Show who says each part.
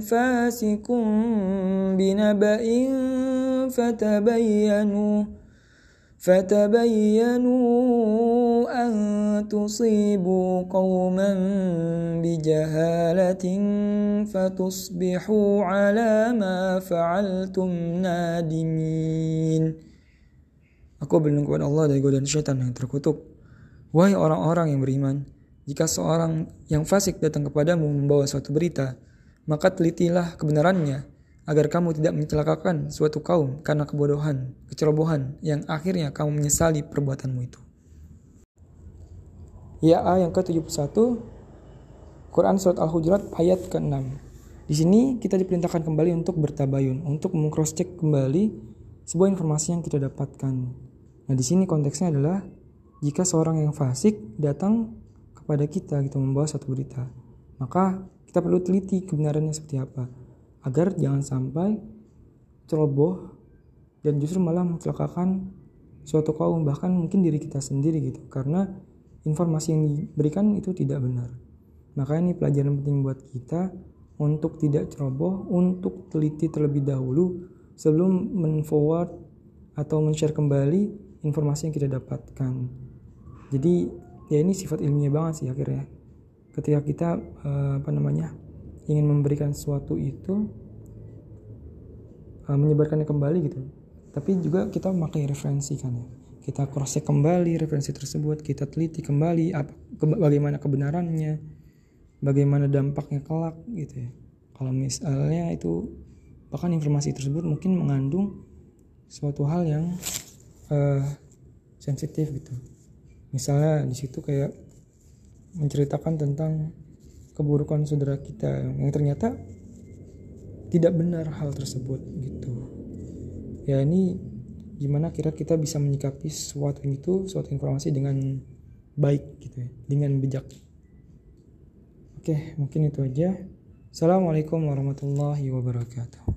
Speaker 1: فاسق بنبأ فتبينوا فتبينوا أن تصيبوا قوما بجهالة فتصبحوا على ما فعلتم نادمين Aku berlindung kepada Allah dari godaan syaitan yang terkutuk. Wahai orang-orang yang beriman, jika seorang yang fasik datang kepadamu membawa suatu berita, maka telitilah kebenarannya agar kamu tidak mencelakakan suatu kaum karena kebodohan, kecerobohan yang akhirnya kamu menyesali perbuatanmu itu. Ya A yang ke-71 Quran Surat Al-Hujurat ayat ke-6 Di sini kita diperintahkan kembali untuk bertabayun, untuk mengcross check kembali sebuah informasi yang kita dapatkan. Nah, di sini konteksnya adalah jika seorang yang fasik datang kepada kita gitu membawa satu berita, maka kita perlu teliti kebenarannya seperti apa agar jangan sampai ceroboh dan justru malah mencelakakan suatu kaum bahkan mungkin diri kita sendiri gitu karena informasi yang diberikan itu tidak benar. Maka ini pelajaran penting buat kita untuk tidak ceroboh, untuk teliti terlebih dahulu sebelum men-forward atau men-share kembali informasi yang kita dapatkan. Jadi ya ini sifat ilmiah banget sih akhirnya. Ketika kita uh, apa namanya ingin memberikan sesuatu itu uh, menyebarkannya kembali gitu. Tapi juga kita memakai referensi kan ya. Kita cross check kembali referensi tersebut, kita teliti kembali apa ke, bagaimana kebenarannya, bagaimana dampaknya kelak gitu ya. Kalau misalnya itu bahkan informasi tersebut mungkin mengandung suatu hal yang uh, sensitif gitu misalnya di situ kayak menceritakan tentang keburukan saudara kita yang ternyata tidak benar hal tersebut gitu. Ya ini gimana kira kita bisa menyikapi suatu itu suatu informasi dengan baik gitu ya dengan bijak. Oke mungkin itu aja. Assalamualaikum warahmatullahi wabarakatuh